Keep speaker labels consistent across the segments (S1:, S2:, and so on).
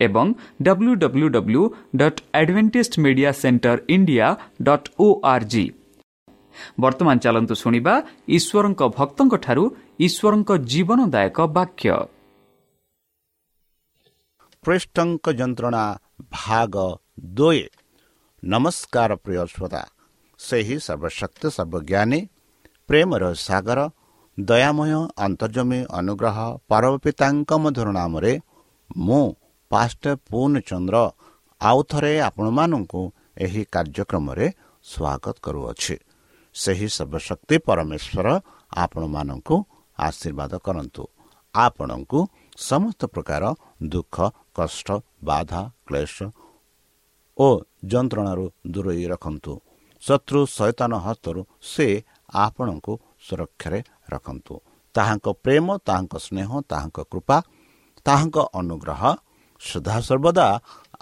S1: ଏବଂ W W W dot advantage media centre India dot O R ବର୍ତ୍ତମାନ ଚାଲନ୍ତୁ ଶୁଣିବା ଈଶ୍ୱରଙ୍କ ଭକ୍ତଙ୍କଠାରୁ ଈଶ୍ୱରଙ୍କ ଜୀବନଦାୟକ ବାକ୍ୟ
S2: ପୃଷ୍ଠଙ୍କ ଯନ୍ତ୍ରଣା ଭାଗ ଦୁଇ ନମସ୍କାର ପ୍ରିୟ ଶ୍ରୋତା ସେହି ସର୍ବଶକ୍ତି ସର୍ବଜ୍ଞାନୀ ପ୍ରେମର ସାଗର ଦୟାମୟ ଅନ୍ତର୍ଜମୀ ଅନୁଗ୍ରହ ପରବ ପିତାଙ୍କ ମଧୁର ନାମରେ ମୁଁ ପାଷ୍ଟ ପୂର୍ଣ୍ଣଚନ୍ଦ୍ର ଆଉ ଥରେ ଆପଣମାନଙ୍କୁ ଏହି କାର୍ଯ୍ୟକ୍ରମରେ ସ୍ୱାଗତ କରୁଅଛି। ସେହି ସର୍ବଶକ୍ତି ପରମେଶ୍ୱର ଆପଣମାନଙ୍କୁ ଆଶୀର୍ବାଦ କରନ୍ତୁ। ଆପଣଙ୍କୁ ସମସ୍ତ ପ୍ରକାର ଦୁଃଖ କଷ୍ଟ ବାଧା କ୍ଲେଶ ଓ ଯନ୍ତ୍ରଣାରୁ ଦୂରେଇ ରଖନ୍ତୁ। ଶତ୍ରୁ ସୈତାନ ହସ୍ତରୁ ସେ ଆପଣଙ୍କୁ ସୁରକ୍ଷାରେ ରଖନ୍ତୁ। ତାହାଙ୍କ ପ୍ରେମ ତାହାଙ୍କ ସ୍ନେହ ତାହାଙ୍କ କୃପା ତାହାଙ୍କ ଅନୁଗ୍ରହ ସଦାସର୍ବଦା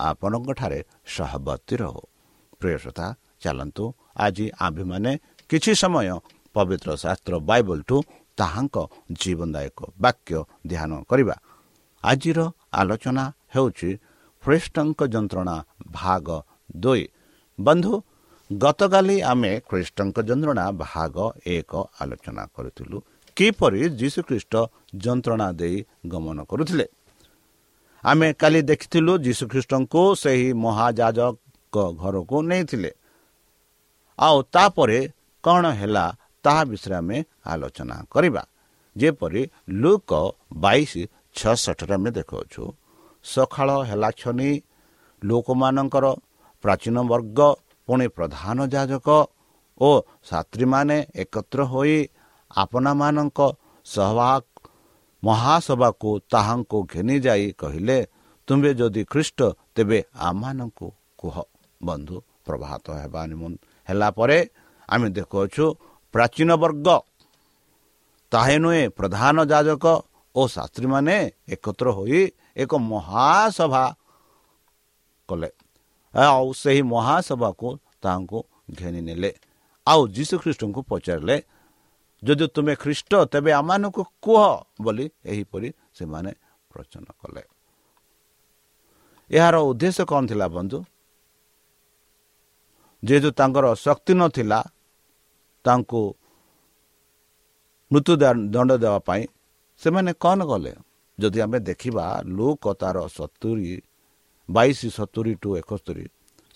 S2: ଆପଣଙ୍କଠାରେ ସହବର୍ତ୍ତୀ ରହୁ। ପ୍ରିୟସତା ଚାଲନ୍ତୁ ଆଜି ଆମ୍ଭେମାନେ କିଛି ସମୟ ପବିତ୍ର ଶାସ୍ତ୍ର ବାଇବଲଠୁ ତାହାଙ୍କ ଜୀବନଦାୟକ ବାକ୍ୟ ଧ୍ୟାନ କରିବା। ଆଜିର ଆଲୋଚନା ହେଉଛି ଖ୍ରୀଷ୍ଟଙ୍କ ଯନ୍ତ୍ରଣା ଭାଗ ଦୁଇ। ବନ୍ଧୁ ଗତକାଲି ଆମେ ଖ୍ରୀଷ୍ଟଙ୍କ ଯନ୍ତ୍ରଣା ଭାଗ ଏକ ଆଲୋଚନା କରିଥିଲୁ। କିପରି ଯୀଶୁଖ୍ରୀଷ୍ଟ ଯନ୍ତ୍ରଣା ଦେଇ ଗମନ କରୁଥିଲେ? ଆମେ କାଲି ଦେଖିଥିଲୁ ଯୀଶୁଖ୍ରୀଷ୍ଟଙ୍କୁ ସେହି ମହାଜାଜଙ୍କ ଘରକୁ ନେଇଥିଲେ। ଆଉ ତାପରେ କ'ଣ ହେଲା ତାହା ବିଷୟରେ ଆମେ ଆଲୋଚନା କରିବା। ଯେପରି ଲୁକ ବାଇଶ ଛଅଷଠିରେ ଆମେ ଦେଖାଉଛୁ ସକାଳ ହେଲା ଛନି ଲୋକମାନଙ୍କର ପ୍ରାଚୀନ ବର୍ଗ ପୁଣି ପ୍ରଧାନ ଯାଜକ ଓ ଛାତ୍ରୀମାନେ ଏକତ୍ର ହୋଇ ଆପଣାମାନଙ୍କ ସଭା ମହାସଭାକୁ ତାହାଙ୍କୁ ଘେନି ଯାଇ କହିଲେ ତୁମ୍ଭେ ଯଦି ଖ୍ରୀଷ୍ଟ ତେବେ ଆମମାନଙ୍କୁ କୁହ। ବନ୍ଧୁ ପ୍ରଭାତ ହେବା ହେଲା ପରେ ଆମେ ଦେଖୁଅଛୁ ପ୍ରାଚୀନ ବର୍ଗ ତାହେ ନୁହେଁ ପ୍ରଧାନ ଯାଜକ ଓ ଶାସ୍ତ୍ରୀମାନେ ଏକତ୍ର ହୋଇ ଏକ ମହାସଭା କଲେ। ଆଉ ସେହି ମହାସଭାକୁ ତାହାଙ୍କୁ ଘେନି ନେଲେ। ଆଉ ଯୀଶୁଖ୍ରୀଷ୍ଟଙ୍କୁ ପଚାରିଲେ ଯଦି ତୁମେ ଖ୍ରୀଷ୍ଟ ତେବେ ଆମମାନଙ୍କୁ କୁହ ବୋଲି ଏହିପରି ସେମାନେ ପ୍ରଚନ କଲେ। ଏହାର ଉଦ୍ଦେଶ୍ୟ କ'ଣ ଥିଲା ବନ୍ଧୁ? ଯେହେତୁ ତାଙ୍କର ଶକ୍ତି ନଥିଲା ତାଙ୍କୁ ମୃତ୍ୟୁ ଦଣ୍ଡ ଦେବା ପାଇଁ ସେମାନେ କ'ଣ କଲେ? ଯଦି ଆମେ ଦେଖିବା ଲୁକ ତାର ସତୁରି ବାଇଶ ସତୁରି ଟୁ ଏକସ୍ତରୀ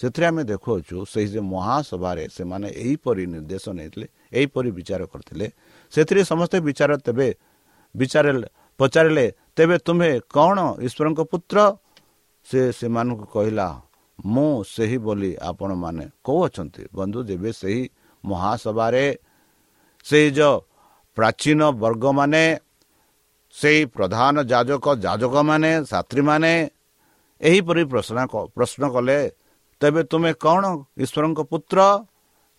S2: ସେଥିରେ ଆମେ ଦେଖୁଅଛୁ ସେହି ଯେ ମହାସଭାରେ ସେମାନେ ଏହିପରି ନିର୍ଦ୍ଦେଶ ନେଇଥିଲେ ଏହିପରି ବିଚାର କରିଥିଲେ। ସେଥିରେ ସମସ୍ତେ ବିଚାର ତେବେ ବିଚାର ପଚାରିଲେ ତେବେ ତୁମେ କ'ଣ ଈଶ୍ୱରଙ୍କ ପୁତ୍ର? ସେ ସେମାନଙ୍କୁ କହିଲା ମୁଁ ସେହି ବୋଲି ଆପଣମାନେ କହୁଅଛନ୍ତି ବନ୍ଧୁ ଯେବେ ସେହି ମହାସଭାରେ ସେଇ ଯେଉଁ ପ୍ରାଚୀନ ବର୍ଗମାନେ ସେଇ ପ୍ରଧାନ ଯାଜକ ଯାଜକମାନେ ଛାତ୍ରୀମାନେ ଏହିପରି ପ୍ରଶ୍ନ ପ୍ରଶ୍ନ କଲେ ତେବେ ତୁମେ କ'ଣ ଈଶ୍ୱରଙ୍କ ପୁତ୍ର?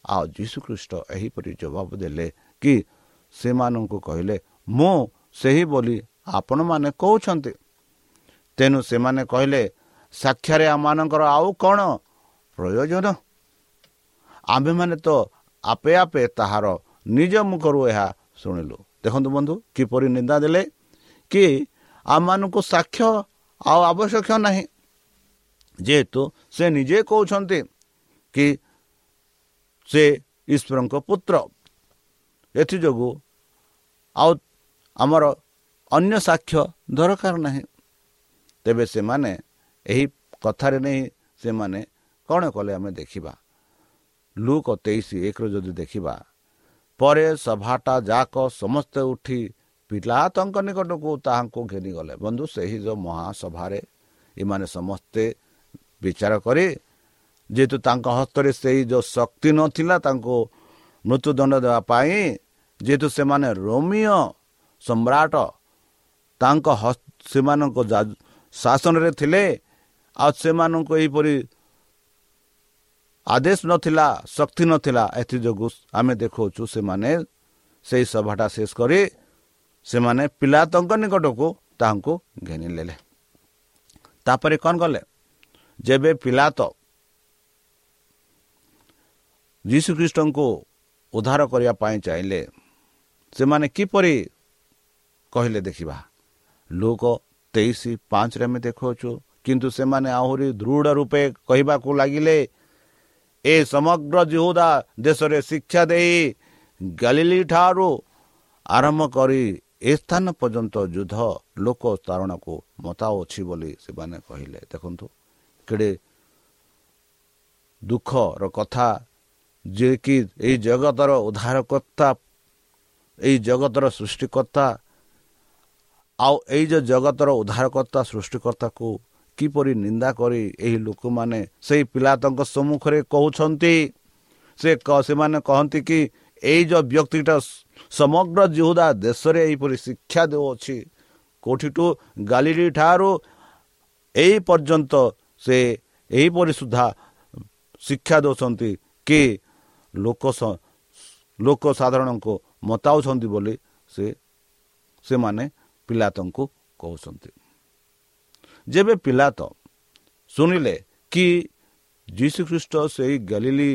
S2: ଆଉ ଯୀଶୁଖ୍ରୀଷ୍ଟ ଏହିପରି ଜବାବ ଦେଲେ କି ସେମାନଙ୍କୁ କହିଲେ ମୁଁ ସେହି ବୋଲି ଆପଣମାନେ କହୁଛନ୍ତି ତେଣୁ ସେମାନେ କହିଲେ ସାକ୍ଷାରେ ଆମମାନଙ୍କର ଆଉ କ'ଣ ପ୍ରୟୋଜନ ଆମ୍ଭେମାନେ ତ ଆପେ ଆପେ ତାହାର ନିଜ ମୁଖରୁ ଏହା ଶୁଣିଲୁ। ଦେଖନ୍ତୁ ବନ୍ଧୁ କିପରି ନିନ୍ଦା ଦେଲେ? କି ଆମମାନଙ୍କୁ ସାକ୍ଷ୍ୟ ଆଉ ଆବଶ୍ୟକ ନାହିଁ। ଯେହେତୁ ସେ ନିଜେ କହୁଛନ୍ତି କି ସେ ଈଶ୍ୱରଙ୍କ ପୁତ୍ର। ଏଥିଯୋଗୁଁ ଆଉ ଆମର ଅନ୍ୟ ସାକ୍ଷ୍ୟ ଦରକାର ନାହିଁ। ତେବେ ସେମାନେ ଏହି କଥାରେ ନେଇ ସେମାନେ କ'ଣ କଲେ ଆମେ ଦେଖିବା। ଲୁକ ତେଇଶ ଏକରୁ ଯଦି ଦେଖିବା ପରେ ସଭାଟା ଯାକ ସମସ୍ତେ ଉଠି ପିଲା ତାଙ୍କ ନିକଟକୁ ତାହାଙ୍କୁ ଘେନିଗଲେ। ବନ୍ଧୁ ସେହି ଯେଉଁ ମହାସଭାରେ ଏମାନେ ସମସ୍ତେ ବିଚାର କରି ଯେହେତୁ ତାଙ୍କ ହସ୍ତରେ ସେହି ଯେଉଁ ଶକ୍ତି ନଥିଲା ତାଙ୍କୁ ମୃତ୍ୟୁଦଣ୍ଡ ଦେବା ପାଇଁ ଯେହେତୁ ସେମାନେ ରୋମିଓ ସମ୍ରାଟ ତାଙ୍କ ସେମାନଙ୍କ ଶାସନରେ ଥିଲେ ଆଉ ସେମାନଙ୍କୁ ଏହିପରି ଆଦେଶ ନଥିଲା ଶକ୍ତି ନଥିଲା ଏଥିଯୋଗୁଁ ଆମେ ଦେଖାଉଛୁ ସେମାନେ ସେହି ସଭାଟା ଶେଷ କରି ସେମାନେ ପିଲା ତାଙ୍କ ନିକଟକୁ ତାହାଙ୍କୁ ଘେନି ନେଲେ। ତାପରେ କ'ଣ କଲେ? ଯେବେ ପିଲା ତ ଯୀଶୁଖ୍ରୀଷ୍ଟଙ୍କୁ ଉଦ୍ଧାର କରିବା ପାଇଁ ଚାହିଁଲେ ସେମାନେ କିପରି କହିଲେ ଦେଖିବା। ଲୋକ ତେଇଶ ପାଞ୍ଚରେ ଆମେ ଦେଖାଉଛୁ କିନ୍ତୁ ସେମାନେ ଆହୁରି ଦୃଢ଼ ରୂପେ କହିବାକୁ ଲାଗିଲେ ଏ ସମଗ୍ର ଜିହୁଦା ଦେଶରେ ଶିକ୍ଷା ଦେଇ ଗାଲିଲି ଠାରୁ ଆରମ୍ଭ କରି ଏ ସ୍ଥାନ ପର୍ଯ୍ୟନ୍ତ ଯୁଦ୍ଧ ଲୋକ ତାରଣାକୁ ମତାଉଛି ବୋଲି ସେମାନେ କହିଲେ। ଦେଖନ୍ତୁ କେଡ଼େ ଦୁଃଖର କଥା ଯିଏକି ଏହି ଜଗତର ଉଦ୍ଧାରକର୍ତ୍ତା ଏହି ଜଗତର ସୃଷ୍ଟିକର୍ତ୍ତା ଆଉ ଏଇ ଯେଉଁ ଜଗତର ଉଦ୍ଧାରକର୍ତ୍ତା ସୃଷ୍ଟିକର୍ତ୍ତାକୁ କିପରି ନିନ୍ଦା କରି ଏହି ଲୋକମାନେ ସେହି ପିଲା ତାଙ୍କ ସମ୍ମୁଖରେ କହୁଛନ୍ତି ସେ ସେମାନେ କହନ୍ତି କି ଏଇ ଯେଉଁ ବ୍ୟକ୍ତିଟା ସମଗ୍ର ଜିହୁଦା ଦେଶରେ ଏହିପରି ଶିକ୍ଷା ଦେଉଅଛି କେଉଁଠିଠୁ? ଗାଲିଲି ଠାରୁ ଏହି ପର୍ଯ୍ୟନ୍ତ ସେ ଏହିପରି ସୁଦ୍ଧା ଶିକ୍ଷା ଦେଉଛନ୍ତି କି ଲୋକ ଲୋକ ସାଧାରଣଙ୍କୁ ମତାଉଛନ୍ତି ବୋଲି ସେ ସେମାନେ ପିଲାତଙ୍କୁ କହୁଛନ୍ତି। ଯେବେ ପିଲା ତ ଶୁଣିଲେ କି ଯୀଶୁଖ୍ରୀଷ୍ଟ ସେଇ ଗାଲିଲି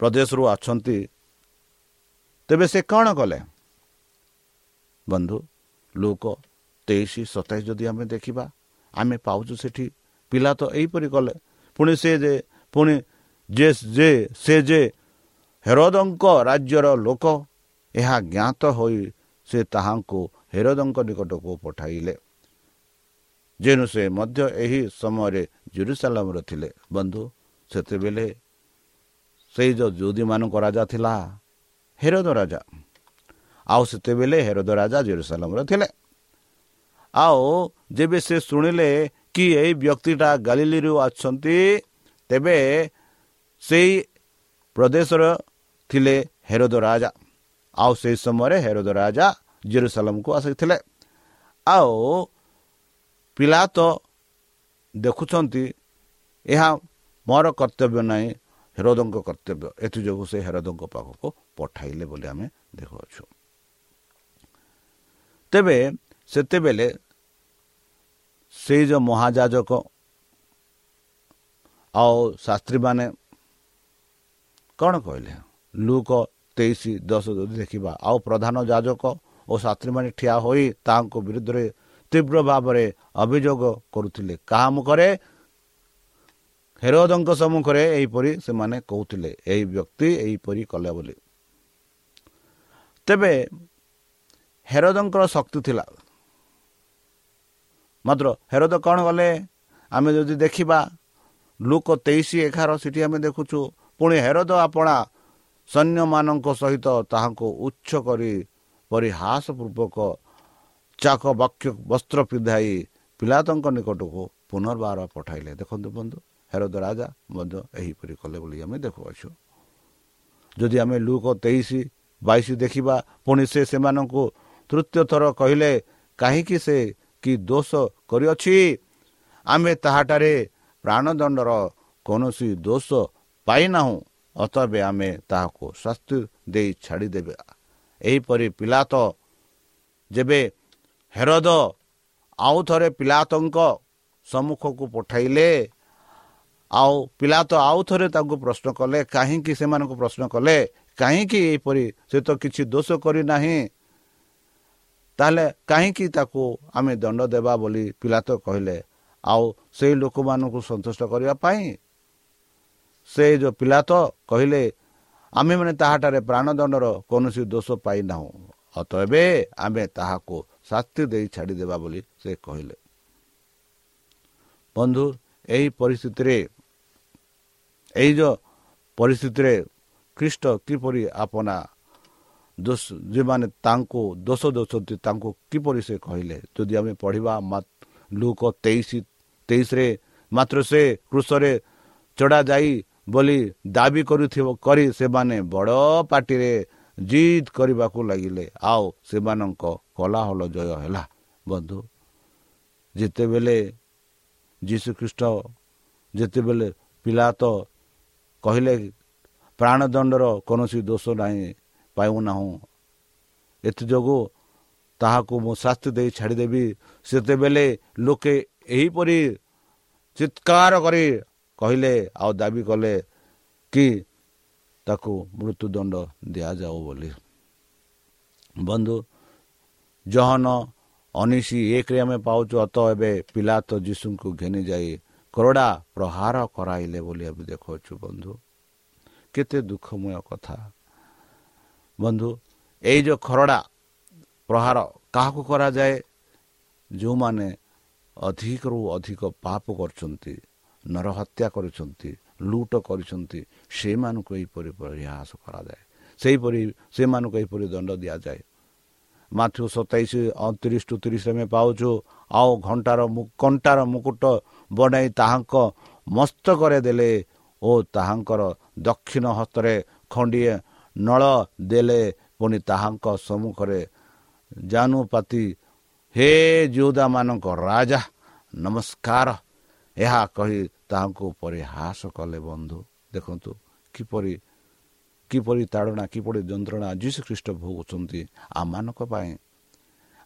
S2: ପ୍ରଦେଶରୁ ଅଛନ୍ତି ତେବେ ସେ କ'ଣ କଲେ? ବନ୍ଧୁ ଲୋକ ତେଇଶ ସତେଇଶ ଯଦି ଆମେ ଦେଖିବା ଆମେ ପାଉଛୁ ସେଠି ପିଲା ତ ଏହିପରି କଲେ। ପୁଣି ସେ ଯେ ପୁଣି ଯେ ଯେ ସେ ଯେ ହେରଦଙ୍କ ରାଜ୍ୟର ଲୋକ ଏହା ଜ୍ଞାତ ହୋଇ ସେ ତାହାଙ୍କୁ ହେରଦଙ୍କ ନିକଟକୁ ପଠାଇଲେ। ଯେଣୁ ସେ ମଧ୍ୟ ଏହି ସମୟରେ ଜୁରୁସାଲାମରେ ଥିଲେ। ବନ୍ଧୁ ସେତେବେଳେ ସେଇ ଯେଉଁ ଯୁଦୀମାନଙ୍କ ରାଜା ଥିଲା ହେରଦ ରାଜା। ଆଉ ସେତେବେଳେ ହେରଦ ରାଜା ଜେରୁସାଲାମରେ ଥିଲେ। ଆଉ ଯେବେ ସେ ଶୁଣିଲେ କି ଏଇ ବ୍ୟକ୍ତିଟା ଗାଲିଲିରୁ ଅଛନ୍ତି ତେବେ ସେଇ ପ୍ରଦେଶର ଥିଲେ ହେରଦ ରାଜା। ଆଉ ସେହି ସମୟରେ ହେରଦ ରାଜା ଜେରୁସାଲାମକୁ ଆସିଥିଲେ। ଆଉ ପିଲା ତ ଦେଖୁଛନ୍ତି ଏହା ମୋର କର୍ତ୍ତବ୍ୟ ନାହିଁ ହେରଦଙ୍କ କର୍ତ୍ତବ୍ୟ। ଏଥିଯୋଗୁଁ ସେ ହେରଦଙ୍କ ପାଖକୁ ପଠାଇଲେ ବୋଲି ଆମେ ଦେଖୁଅଛୁ। ତେବେ ସେତେବେଳେ ସେଇ ଯେଉଁ ମହାଯାଜକ ଆଉ ଶାସ୍ତ୍ରୀମାନେ କ'ଣ କହିଲେ? ଲୁକ ତେଇଶ ଦଶ ଯଦି ଦେଖିବା ଆଉ ପ୍ରଧାନ ଯାଜକ ଓ ଶାସ୍ତ୍ରୀମାନେ ଠିଆ ହୋଇ ତାଙ୍କ ବିରୁଦ୍ଧରେ ତୀବ୍ର ଭାବରେ ଅଭିଯୋଗ କରୁଥିଲେ। କାହା ମୁଖରେ? ହେରୋଦଙ୍କ ସମ୍ମୁଖରେ ଏହିପରି ସେମାନେ କହୁଥିଲେ ଏହି ବ୍ୟକ୍ତି ଏହିପରି କଲେ ବୋଲି। ତେବେ ହେରୋଦଙ୍କର ଶକ୍ତି ଥିଲା। ମାତ୍ର ହେରୋଦ କ'ଣ କଲେ? ଆମେ ଯଦି ଦେଖିବା ଲୋକ ତେଇଶ ଏଗାର ସେଠି ଆମେ ଦେଖୁଛୁ ପୁଣି ହେରୋଦ ଆପଣା ସୈନ୍ୟମାନଙ୍କ ସହିତ ତାହାଙ୍କୁ ଉଚ୍ଚ କରି ପରିହାସ ପୂର୍ବକ ଚାକ ବାକ୍ୟ ବସ୍ତ୍ର ପିନ୍ଧାଇ ପିଲାତଙ୍କ ନିକଟକୁ ପୁନର୍ବାର ପଠାଇଲେ। ଦେଖନ୍ତୁ ବନ୍ଧୁ ହେରଦ ରାଜା ମଧ୍ୟ ଏହିପରି କଲେ ବୋଲି ଆମେ ଦେଖୁଅଛୁ। ଯଦି ଆମେ ଲୁକ ତେଇଶ ବାଇଶ ଦେଖିବା ପୁଣି ସେ ସେମାନଙ୍କୁ ତୃତୀୟ ଥର କହିଲେ କାହିଁକି ସେ କି ଦୋଷ କରିଅଛି? ଆମେ ତାହାଠାରେ ପ୍ରାଣଦଣ୍ଡର କୌଣସି ଦୋଷ ପାଇନାହୁଁ ଅତବେ ଆମେ ତାହାକୁ ଶାସ୍ତି ଦେଇ ଛାଡ଼ିଦେବେ। ଏହିପରି ପିଲା ତ ଯେବେ ହେରଦ ଆଉ ଥରେ ପିଲାତଙ୍କ ସମ୍ମୁଖକୁ ପଠାଇଲେ ଆଉ ପିଲା ତ ଆଉ ଥରେ ତାଙ୍କୁ ପ୍ରଶ୍ନ କଲେ କାହିଁକି ସେମାନଙ୍କୁ ପ୍ରଶ୍ନ କଲେ କାହିଁକି ଏହିପରି ସେ ତ କିଛି ଦୋଷ କରିନାହିଁ ତାହେଲେ କାହିଁକି ତାକୁ ଆମେ ଦଣ୍ଡ ଦେବା ବୋଲି ପିଲା ତ କହିଲେ। ଆଉ ସେଇ ଲୋକମାନଙ୍କୁ ସନ୍ତୁଷ୍ଟ କରିବା ପାଇଁ ସେ ଯେଉଁ ପିଲା ତ କହିଲେ ଆମେମାନେ ତାହାଠାରେ ପ୍ରାଣଦଣ୍ଡର କୌଣସି ଦୋଷ ପାଇନାହୁଁ। ଅତ ଏବେ ଆମେ ତାହାକୁ ଶାସ୍ତି ଦେଇ ଛାଡ଼ିଦେବା ବୋଲି ସେ କହିଲେ। ବନ୍ଧୁ ଏହି ପରିସ୍ଥିତିରେ ଏଇ ଯେଉଁ ପରିସ୍ଥିତିରେ ଖ୍ରୀଷ୍ଟ କିପରି ଆପଣା ଦୋଷ ଯେଉଁମାନେ ତାଙ୍କୁ ଦୋଷ ଦେଉଛନ୍ତି ତାଙ୍କୁ କିପରି ସେ କହିଲେ? ଯଦି ଆମେ ପଢ଼ିବା ଲୁକ ତେଇଶ ତେଇଶରେ ମାତ୍ର ସେ କୃଷରେ ଚଢ଼ା ଯାଇ ବୋଲି ଦାବି କରୁଥିବ କରି ସେମାନେ ବଡ଼ ପାଟିରେ ଜିଦ୍ କରିବାକୁ ଲାଗିଲେ। ଆଉ ସେମାନଙ୍କ କଲାହଲ ଜୟ ହେଲା। ବନ୍ଧୁ ଯେତେବେଳେ ଯୀଶୁଖ୍ରୀଷ୍ଟ ଯେତେବେଳେ ପିଲା ତ କହିଲେ ପ୍ରାଣଦଣ୍ଡର କୌଣସି ଦୋଷ ନାହିଁ ପାଉନାହୁଁ ଏଥିଯୋଗୁଁ ତାହାକୁ ମୁଁ ଶାସ୍ତି ଦେଇ ଛାଡ଼ିଦେବି। ସେତେବେଳେ ଲୋକେ ଏହିପରି ଚିତ୍କାର କରି କହିଲେ ଆଉ ଦାବି କଲେ କି ତାକୁ ମୃତ୍ୟୁଦଣ୍ଡ ଦିଆଯାଉ ବୋଲି। ବନ୍ଧୁ ଜହନ ଅନିଶି ଏକରେ ଆମେ ପାଉଛୁ ଅତ ଏବେ ପିଲା ତ ଯୀଶୁଙ୍କୁ ଘେନି ଯାଇ କରଡ଼ା ପ୍ରହାର କରାଇଲେ ବୋଲି ଆମେ ଦେଖାଉଛୁ ବନ୍ଧୁ। କେତେ ଦୁଃଖମୟ କଥା। ବନ୍ଧୁ ଏଇ ଯେଉଁ ଖରଡ଼ା ପ୍ରହାର କାହାକୁ କରାଯାଏ? ଯେଉଁମାନେ ଅଧିକରୁ ଅଧିକ ପାପ କରୁଛନ୍ତି ନରହତ୍ୟା କରୁଛନ୍ତି ଲୁଟ କରିଛନ୍ତି ସେମାନଙ୍କୁ ଏହିପରି ପ୍ରୟାସ କରାଯାଏ। ସେହିପରି ସେମାନଙ୍କୁ ଏହିପରି ଦଣ୍ଡ ଦିଆଯାଏ। ମାଥୁ ସତେଇଶ ଅଣତିରିଶ ଟୁ ତିରିଶ ଆମେ ପାଉଛୁ ଆଉ ଘଣ୍ଟାର କଣ୍ଟାର ମୁକୁଟ ବନାଇ ତାହାଙ୍କ ମସ୍ତକରେ ଦେଲେ ଓ ତାହାଙ୍କର ଦକ୍ଷିଣ ହସ୍ତରେ ଖଣ୍ଡିଏ ନଳ ଦେଲେ ପୁଣି ତାହାଙ୍କ ସମ୍ମୁଖରେ ଜାନୁପାତି ହେ ଯୋଦାମାନଙ୍କ ରାଜା ନମସ୍କାର। ଏହା କହି ତାହାଙ୍କୁ ପରିହାସ କଲେ ବନ୍ଧୁ। ଦେଖନ୍ତୁ କିପରି କିପରି ତାଡ଼ନା କିପରି ଯନ୍ତ୍ରଣା ଯୀଶୁ ଖ୍ରୀଷ୍ଟ ଭୋଗୁଛନ୍ତି ଆମମାନଙ୍କ ପାଇଁ।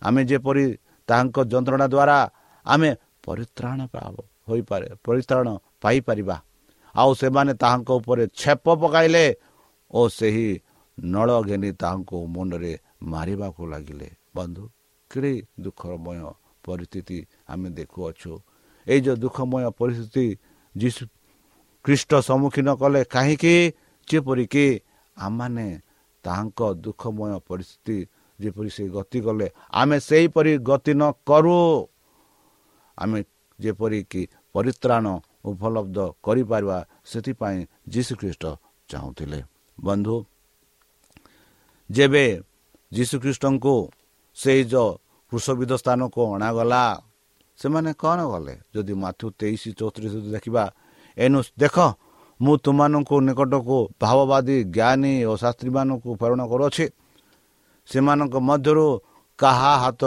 S2: ଆମେ ଯେପରି ତାହାଙ୍କ ଯନ୍ତ୍ରଣା ଦ୍ୱାରା ଆମେ ପରିତ୍ରାଣ ହୋଇପାରେ ପରିତ୍ରାଣ ପାଇପାରିବା। ଆଉ ସେମାନେ ତାହାଙ୍କ ଉପରେ ଛେପ ପକାଇଲେ ଓ ସେହି ନଳ ଘେନି ତାହାଙ୍କୁ ମୁଣ୍ଡରେ ମାରିବାକୁ ଲାଗିଲେ। ବନ୍ଧୁ କେଡ଼େ ଦୁଃଖମୟ ପରିସ୍ଥିତି ଆମେ ଦେଖୁଅଛୁ। ଏଇ ଯେଉଁ ଦୁଃଖମୟ ପରିସ୍ଥିତି ଯୀଶୁ ଖ୍ରୀଷ୍ଟ ସମ୍ମୁଖୀନ କଲେ କାହିଁକି ଯେପରିକି ଆମମାନେ ତାହାଙ୍କ ଦୁଃଖମୟ ପରିସ୍ଥିତି ଯେପରି ସେ ଗତି କଲେ ଆମେ ସେହିପରି ଗତି ନ କରୁ। ଆମେ ଯେପରିକି ପରିତ୍ରାଣ ଉପଲବ୍ଧ କରିପାରିବା ସେଥିପାଇଁ ଯୀଶୁଖ୍ରୀଷ୍ଟ ଚାହୁଁଥିଲେ। ବନ୍ଧୁ ଯେବେ ଯୀଶୁଖ୍ରୀଷ୍ଟଙ୍କୁ ସେଇ ଯେଉଁ କୃଷବିଧ ସ୍ଥାନକୁ ଅଣାଗଲା ସେମାନେ କ'ଣ ଗଲେ? ଯଦି ମାଥୁ ତେଇଶ ଚଉତିରିଶ ଦେଖିବା ଏନୁ ଦେଖ ମୁଁ ତୁମମାନଙ୍କୁ ନିକଟକୁ ଭାବବାଦୀ ଜ୍ଞାନୀ ଓ ଶାସ୍ତ୍ରୀମାନଙ୍କୁ ପ୍ରେରଣ କରୁଅଛି। ସେମାନଙ୍କ ମଧ୍ୟରୁ କାହା ହାତ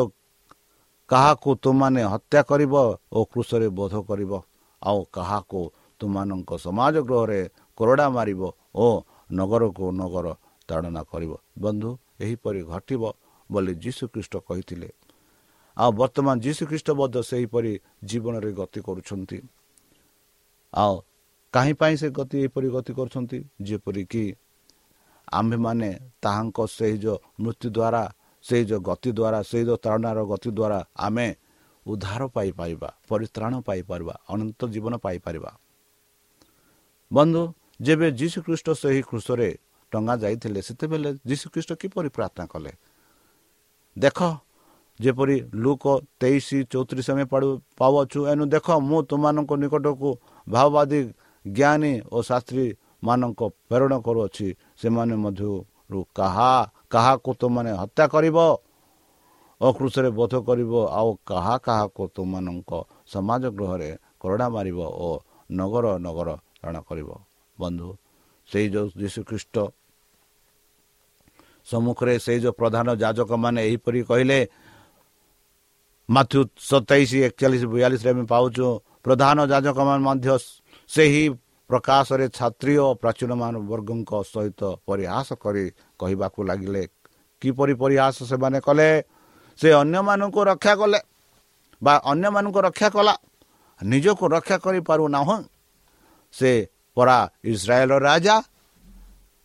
S2: କାହାକୁ ତୁମାନେ ହତ୍ୟା କରିବ ଓ କୃଷରେ ବୋଧ କରିବ ଆଉ କାହାକୁ ତୁମମାନଙ୍କ ସମାଜ ଗୃହରେ କରଡ଼ା ମାରିବ ଓ ନଗରକୁ ନଗର ତାଡ଼ନା କରିବ। ବନ୍ଧୁ ଏହିପରି ଘଟିବ ବୋଲି ଯୀଶୁଖ୍ରୀଷ୍ଟ କହିଥିଲେ। ଆଉ ବର୍ତ୍ତମାନ ଯୀଶୁଖ୍ରୀଷ୍ଟ ମଧ୍ୟ ସେହିପରି ଜୀବନରେ ଗତି କରୁଛନ୍ତି। ଆଉ କାହିଁ ପାଇଁ ସେ ଗତି ଏହିପରି ଗତି କରୁଛନ୍ତି? ଯେପରିକି ଆମ୍ଭେମାନେ ତାହାଙ୍କ ସେହି ଯେଉଁ ମୃତ୍ୟୁ ଦ୍ୱାରା ସେଇ ଯେଉଁ ଗତି ଦ୍ୱାରା ସେଇ ଯେଉଁ ତାଳନାର ଗତି ଦ୍ୱାରା ଆମେ ଉଦ୍ଧାର ପାଇପାରିବା ପରିତ୍ରାଣ ପାଇପାରିବା ଅନନ୍ତ ଜୀବନ ପାଇପାରିବା। ବନ୍ଧୁ ଯେବେ ଯୀଶୁଖ୍ରୀଷ୍ଟ ସେହି କୃଷରେ ଟଙ୍ଗା ଯାଇଥିଲେ ସେତେବେଳେ ଯୀଶୁଖ୍ରୀଷ୍ଟ କିପରି ପ୍ରାର୍ଥନା କଲେ? ଦେଖ ଯେପରି ଲୁକ ତେଇଶ ଚଉତିରିଶ ଆମେ ପାଉଅଛୁ ଏଣୁ ଦେଖ ମୁଁ ତୁମମାନଙ୍କ ନିକଟକୁ ଭାଓବାଦୀ ଜ୍ଞାନୀ ଓ ଶାସ୍ତ୍ରୀମାନଙ୍କ ପ୍ରେରଣ କରୁଅଛି। ସେମାନେ ମଧ୍ୟରୁ କାହା କାହାକୁ ତୁମମାନେ ହତ୍ୟା କରିବ ଓ କୃଷରେ ବୋଧ କରିବ ଆଉ କାହା କାହାକୁ ତୁମମାନଙ୍କ ସମାଜ ଗୃହରେ କରଡ଼ା ମାରିବ ଓ ନଗର ନଗର ରଣ କରିବ। ବନ୍ଧୁ ସେଇ ଯେଉଁ ଯୀଶୁଖ୍ରୀଷ୍ଟ ସମ୍ମୁଖରେ ସେଇ ଯେଉଁ ପ୍ରଧାନ ଯାଜକମାନେ ଏହିପରି କହିଲେ ମାଥୁ ସତେଇଶ ଏକଚାଳିଶ ବୟାଳିଶରେ ଆମେ ପାଉଛୁ। ପ୍ରଧାନ ଯାଜକମାନେ ମଧ୍ୟ ସେହି ପ୍ରକାଶରେ ଛାତ୍ରୀ ଓ ପ୍ରାଚୀନମାନ ବର୍ଗଙ୍କ ସହିତ ପରିହାସ କରି କହିବାକୁ ଲାଗିଲେ କିପରି ପରିହାସ ସେମାନେ କଲେ? ସେ ଅନ୍ୟମାନଙ୍କୁ ରକ୍ଷା କଲେ ବା ଅନ୍ୟମାନଙ୍କୁ ରକ୍ଷା କଲା? ନିଜକୁ ରକ୍ଷା କରିପାରୁନାହୁଁ? ସେ ପରା ଇସ୍ରାଏଲ ରାଜା।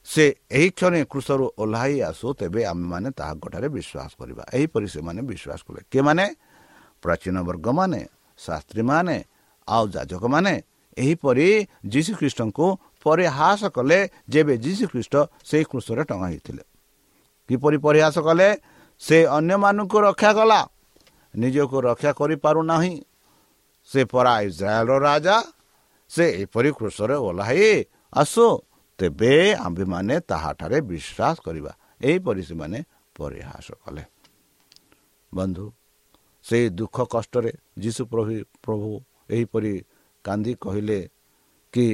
S2: ସେ ଏହି କ୍ଷଣେ କୃଷରୁ ଓହ୍ଲାଇ ଆସୁ ତେବେ ଆମେମାନେ ତାହାଙ୍କଠାରେ ବିଶ୍ୱାସ କରିବା। ଏହିପରି ସେମାନେ ବିଶ୍ୱାସ କଲେ। କେମାନେ? ପ୍ରାଚୀନ ବର୍ଗମାନେ ଶାସ୍ତ୍ରୀମାନେ ଆଉ ଯାଜକମାନେ ଏହିପରି ଯୀଶୁଖ୍ରୀଷ୍ଟଙ୍କୁ ପରିହାସ କଲେ ଯେବେ ଯୀଶୁଖ୍ରୀଷ୍ଟ ସେହି କୃଷରେ ଟଙ୍ଗା ହେଇଥିଲେ। କିପରି ପରିହାସ କଲେ? ସେ ଅନ୍ୟମାନଙ୍କୁ ରକ୍ଷା କଲା। ନିଜକୁ ରକ୍ଷା କରିପାରୁନାହିଁ। ସେ ପରା ଇସ୍ରାଏଲର ରାଜା। ସେ ଏପରି କୃଷରେ ଓହ୍ଲାଇ ଆସୁ ତେବେ ଆମ୍ଭେମାନେ ତାହାଠାରେ ବିଶ୍ୱାସ କରିବା। ଏହିପରି ସେମାନେ ପରିହାସ କଲେ। ବନ୍ଧୁ ସେଇ ଦୁଃଖ କଷ୍ଟରେ ଯୀଶୁ ପ୍ରଭୁ ପ୍ରଭୁ ଏହିପରି କାନ୍ଦି କହିଲେ କି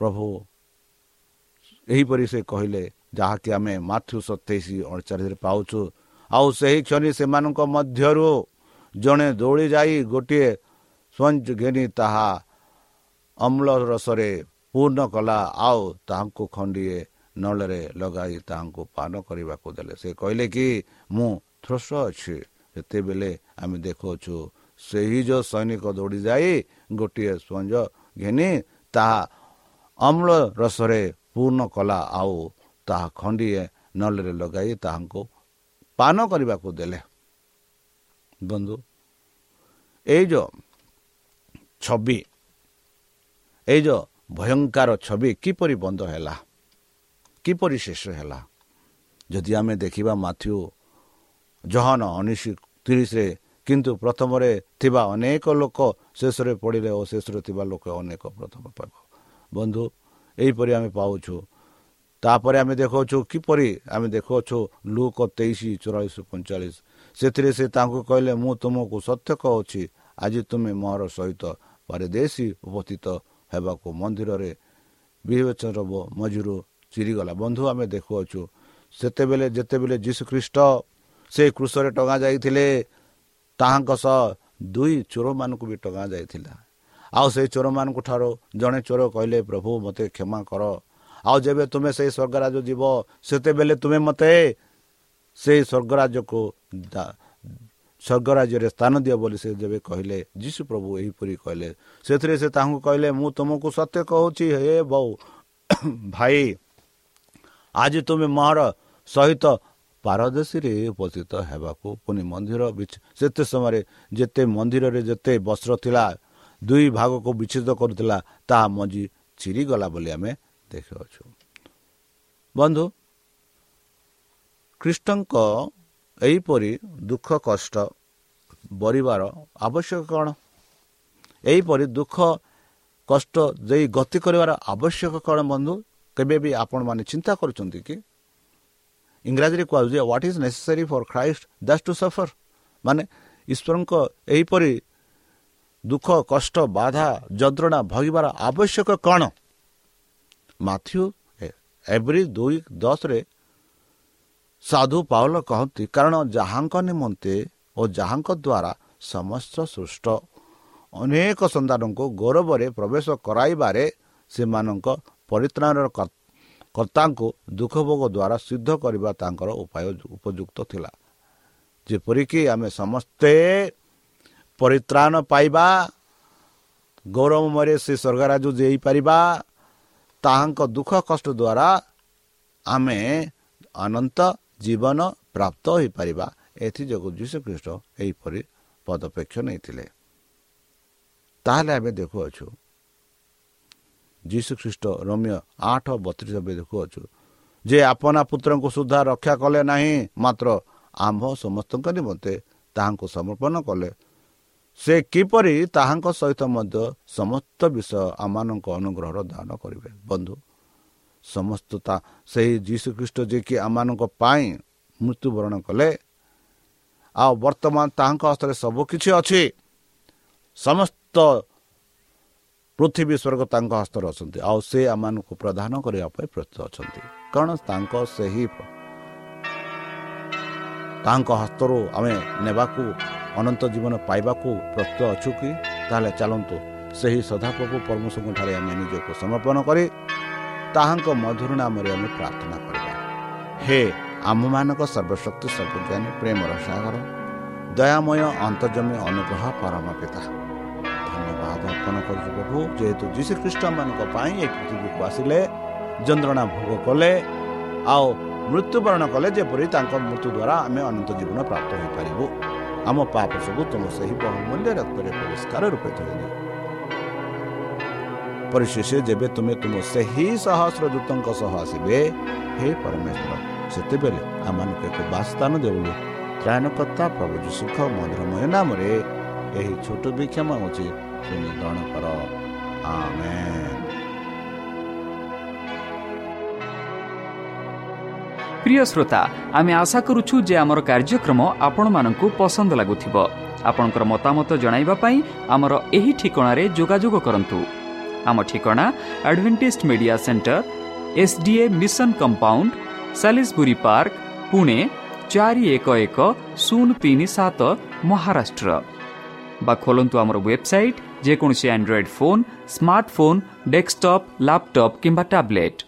S2: ପ୍ରଭୁ ଏହିପରି ସେ କହିଲେ ଯାହାକି ଆମେ ମାଥୁ ସତେଇଶ ଅଣଚାଳିଶରେ ପାଉଛୁ। ଆଉ ସେହି କ୍ଷଣି ସେମାନଙ୍କ ମଧ୍ୟରୁ ଜଣେ ଦୌଡ଼ି ଯାଇ ଗୋଟିଏ ସ୍ୱଞ୍ଜ ଘେନି ତାହା ଅମ୍ଳ ରସରେ ପୂର୍ଣ୍ଣ କଲା ଆଉ ତାହାଙ୍କୁ ଖଣ୍ଡିଏ ନଳରେ ଲଗାଇ ତାହାଙ୍କୁ ପାନ କରିବାକୁ ଦେଲେ। ସେ କହିଲେ କି ମୁଁ ଥ୍ରୋସ ଅଛି। ସେତେବେଳେ ଆମେ ଦେଖୁଅଛୁ ସେହି ଯେଉଁ ସୈନିକ ଦୌଡ଼ି ଯାଇ ଗୋଟିଏ ସ୍ପଞ୍ଜ ଘେନି ତାହା ଅମ୍ଳ ରସରେ ପୂର୍ଣ୍ଣ କଲା ଆଉ ତାହା ଖଣ୍ଡିଏ ନଳରେ ଲଗାଇ ତାହାଙ୍କୁ ପାନ କରିବାକୁ ଦେଲେ। ବନ୍ଧୁ ଏଇ ଯେଉଁ ଛବି ଏଇ ଯେଉଁ ଭୟଙ୍କର ଛବି କିପରି ବନ୍ଦ ହେଲା କିପରି ଶେଷ ହେଲା ଯଦି ଆମେ ଦେଖିବା ମାଥ୍ୟୁ ଜହନ ଉଣେଇଶ ତିରିଶରେ କିନ୍ତୁ ପ୍ରଥମରେ ଥିବା ଅନେକ ଲୋକ ଶେଷରେ ପଡ଼ିଲେ ଓ ଶେଷରେ ଥିବା ଲୋକ ଅନେକ ପ୍ରଥମ ପାଇବ ବନ୍ଧୁ ଏହିପରି ଆମେ ପାଉଛୁ। ତାପରେ ଆମେ ଦେଖାଉଛୁ କିପରି ଆମେ ଦେଖାଉଛୁ ଲୁକ ତେଇଶ ଚଉରାଳିଶ ପଇଁଚାଳିଶ। ସେଥିରେ ସେ ତାଙ୍କୁ କହିଲେ ମୁଁ ତୁମକୁ ସତ୍ୟ କହୁଛି ଆଜି ତୁମେ ମୋର ସହିତ ପାରିଦେଶୀ ଉପସ୍ଥିତ ହେବାକୁ ମନ୍ଦିରରେ ବିବେଚନ ମଝିରୁ ଚିରିଗଲା। ବନ୍ଧୁ ଆମେ ଦେଖୁଅଛୁ ସେତେବେଳେ ଯେତେବେଳେ ଯୀଶୁଖ୍ରୀଷ୍ଟ ସେ କୃଷରେ ଟଙ୍ଗା ଯାଇଥିଲେ ତାହାଙ୍କ ସହ ଦୁଇ ଚୋରମାନଙ୍କୁ ବି ଟଙ୍ଗା ଯାଇଥିଲା। ଆଉ ସେଇ ଚୋରମାନଙ୍କ ଠାରୁ ଜଣେ ଚୋର କହିଲେ ପ୍ରଭୁ ମୋତେ କ୍ଷମା କର। ଆଉ ଯେବେ ତୁମେ ସେଇ ସ୍ୱର୍ଗରାଜ ଯିବ ସେତେବେଳେ ତୁମେ ମୋତେ ସେଇ ସ୍ୱର୍ଗରାଜକୁ ସ୍ୱର୍ଗରାଜ୍ୟରେ ସ୍ଥାନ ଦିଅ ବୋଲି ସେ ଯେବେ କହିଲେ ଯୀଶୁ ପ୍ରଭୁ ଏହିପରି କହିଲେ। ସେଥିରେ ସେ ତାଙ୍କୁ କହିଲେ ମୁଁ ତୁମକୁ ସତ୍ୟ କହୁଛି ହେ ବୋଉ ଭାଇ ଆଜି ତୁମେ ମୋର ସହିତ ପାରଦର୍ଶୀରେ ଉପସ୍ଥିତ ହେବାକୁ ପୁଣି ମନ୍ଦିର ସେତେ ସମୟରେ ଯେତେ ମନ୍ଦିରରେ ଯେତେ ବସ୍ତ୍ର ଥିଲା ଦୁଇ ଭାଗକୁ ବିଚ୍ଛେଦ କରୁଥିଲା ତାହା ମଞ୍ଜି ଚିରିଗଲା ବୋଲି ଆମେ ଦେଖିଅଛୁ। ବନ୍ଧୁ ଖ୍ରୀଷ୍ଟଙ୍କ ଏହିପରି ଦୁଃଖ କଷ୍ଟ ବରିବାର ଆବଶ୍ୟକ କ'ଣ? ଏହିପରି ଦୁଃଖ କଷ୍ଟ ଦେଇ ଗତି କରିବାର ଆବଶ୍ୟକ କ'ଣ ବନ୍ଧୁ? କେବେ ବି ଆପଣମାନେ ଚିନ୍ତା କରୁଛନ୍ତି କି? ଇଂରାଜୀରେ କୁହାଯାଉଛି what is necessary for Christ thus to suffer ମାନେ ଈଶ୍ୱରଙ୍କ ଏହିପରି ଦୁଃଖ କଷ୍ଟ ବାଧା ଯନ୍ତ୍ରଣା ଭୋଗିବାର ଆବଶ୍ୟକ କ'ଣ? ମାଥ୍ୟୁ ଏଭ୍ରି ଦୁଇ ଦଶରେ ସାଧୁ ପାଉଲ କହନ୍ତି କାରଣ ଯାହାଙ୍କ ନିମନ୍ତେ ଓ ଯାହାଙ୍କ ଦ୍ୱାରା ସମସ୍ତ ସୃଷ୍ଟ ଅନେକ ସନ୍ତାନଙ୍କୁ ଗୌରବରେ ପ୍ରବେଶ କରାଇବାରେ ସେମାନଙ୍କ ପରିତ୍ରାଣର କର୍ତ୍ତାଙ୍କୁ ଦୁଃଖ ଭୋଗ ଦ୍ୱାରା ସିଦ୍ଧ କରିବା ତାଙ୍କର ଉପାୟ ଉପଯୁକ୍ତ ଥିଲା। ଯେପରିକି ଆମେ ସମସ୍ତେ ପରିତ୍ରାଣ ପାଇବା ଗୌରବମୟରେ ସେ ସ୍ୱର୍ଗରାଜ ଦେଇପାରିବା ତାହାଙ୍କ ଦୁଃଖ କଷ୍ଟ ଦ୍ୱାରା ଆମେ ଅନନ୍ତ ଜୀବନ ପ୍ରାପ୍ତ ହୋଇପାରିବା। ଏଥିଯୋଗୁଁ ଯୀଶୁଖ୍ରୀଷ୍ଟ ଏହିପରି ପଦପେକ୍ଷ ନେଇଥିଲେ। ତାହେଲେ ଆମେ ଦେଖୁଅଛୁ ଯୀଶୁଖ୍ରୀଷ୍ଟ ରମ୍ୟ ଆଠ ବତିଶ ଦେଖୁଅଛୁ ଯେ ଆପଣା ପୁତ୍ରଙ୍କୁ ସୁଦ୍ଧା ରକ୍ଷା କଲେ ନାହିଁ ମାତ୍ର ଆମ୍ଭ ସମସ୍ତଙ୍କ ନିମନ୍ତେ ତାହାଙ୍କୁ ସମର୍ପଣ କଲେ। ସେ କିପରି ତାହାଙ୍କ ସହିତ ମଧ୍ୟ ସମସ୍ତ ବିଷୟ ଆମମାନଙ୍କ ଅନୁଗ୍ରହର ଦାନ କରିବେ? ବନ୍ଧୁ ସମସ୍ତ ତା ସେହି ଯୀଶୁଖ୍ରୀଷ୍ଟ ଯିଏକି ଆମମାନଙ୍କ ପାଇଁ ମୃତ୍ୟୁବରଣ କଲେ ଆଉ ବର୍ତ୍ତମାନ ତାହାଙ୍କ ହସ୍ତରେ ସବୁକିଛି ଅଛି। ସମସ୍ତ ପୃଥିବୀ ସ୍ୱର୍ଗ ତାଙ୍କ ହସ୍ତରେ ଅଛନ୍ତି। ଆଉ ସେ ଆମମାନଙ୍କୁ ପ୍ରଦାନ କରିବା ପାଇଁ ପ୍ରସ୍ତୁତ ଅଛନ୍ତି। କାରଣ ତାଙ୍କ ସେହି ତାଙ୍କ ହସ୍ତରୁ ଆମେ ନେବାକୁ ଅନନ୍ତ ଜୀବନ ପାଇବାକୁ ପ୍ରସ୍ତୁତ ଅଛୁ କି? ତାହେଲେ ଚାଲନ୍ତୁ ସେହି ସଦାପ୍ରଭୁ ପରମେଶ୍ୱରଙ୍କଠାରେ ଆମେ ନିଜକୁ ସମର୍ପଣ କରି ତାହାଙ୍କ ମଧୁର ନାମରେ ଆମେ ପ୍ରାର୍ଥନା କରିବା। ହେ ଆମମାନଙ୍କ ସର୍ବଶକ୍ତି ସର୍ବଜ୍ଞାନୀ ପ୍ରେମର ସାଗର ଦୟାମୟ ଅନ୍ତର୍ଜମୀ ଅନୁଗ୍ରହ ପରମ ପିତା। ଧନ୍ୟବାଦ ଅର୍ପଣ କରୁଛୁ ପ୍ରଭୁ। ଯେହେତୁ ଯୀଶୁ ଖ୍ରୀଷ୍ଟମାନଙ୍କ ପାଇଁ ଏ ପୃଥିବୀକୁ ଆସିଲେ ଯନ୍ତ୍ରଣା ଭୋଗ କଲେ ଆଉ ମୃତ୍ୟୁବରଣ କଲେ ଯେପରି ତାଙ୍କ ମୃତ୍ୟୁ ଦ୍ୱାରା ଆମେ ଅନନ୍ତ ଜୀବନ ପ୍ରାପ୍ତ ହୋଇପାରିବୁ। ଆମ ପାପ ସବୁ ତୁମ ସେହି ବହୁମୂଲ୍ୟ ରକ୍ତରେ ପରିଷ୍କାର ରୂପେ ଧରିଲେ ପରିଶେଷ ଯେବେ ତୁମେ ତୁମ ସେହି ସହସ୍ର ଦୂତଙ୍କ ସହ ଆସିବେ ହେ ପରମେଶ୍ୱର ସେତେବେଳେ ଆମମାନଙ୍କୁ ଏକ ବାସସ୍ଥାନ ଦେଉଳି ତ୍ରାୟଣକର୍ତ୍ତା ପ୍ରଭୁ ଯୀଶୁଙ୍କ ମଧୁରମୟ ନାମରେ ଏହି ଛୋଟ ବିକ୍ଷମ
S1: प्रि श्रोता आशाकुम आपूर्सुथ्यो आपणको मतामत जाँदै आम ठिक आम ठिक advantage media centre SDA mission compound Salisbury park Pune चारि एक एक शून तिन सत महाराष्ट्र बा आमर वेबसाइट ଯେକୌଣସି Android phone smartphone desktop laptop କିମ୍ବା ଟ୍ୟାବ୍ଲେଟ୍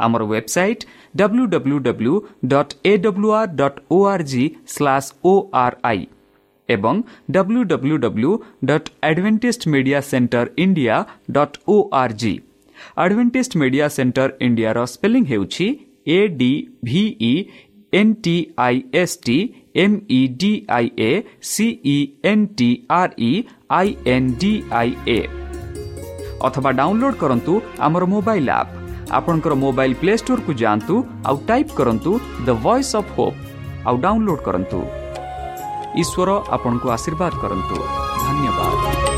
S1: ଆମର website W W W dot A W R dot O R G slash O R I ଏବଂ W W W dot Adventist media centre India dot O R G Adventist media centre ଇଣ୍ଡିଆର spelling ହେଉଛି A D V E N T I S T M E D I A C E N T R E I N D I A ଅଥବା download କରନ୍ତୁ ଆମର mobile app ଆପଣଙ୍କର mobile play ଷ୍ଟୋରକୁ ଯାଆନ୍ତୁ ଆଉ type କରନ୍ତୁ the voice of hope ଆଉ download କରନ୍ତୁ ଈଶ୍ୱର ଆପଣଙ୍କୁ ଆଶୀର୍ବାଦ କରନ୍ତୁ ଧନ୍ୟବାଦ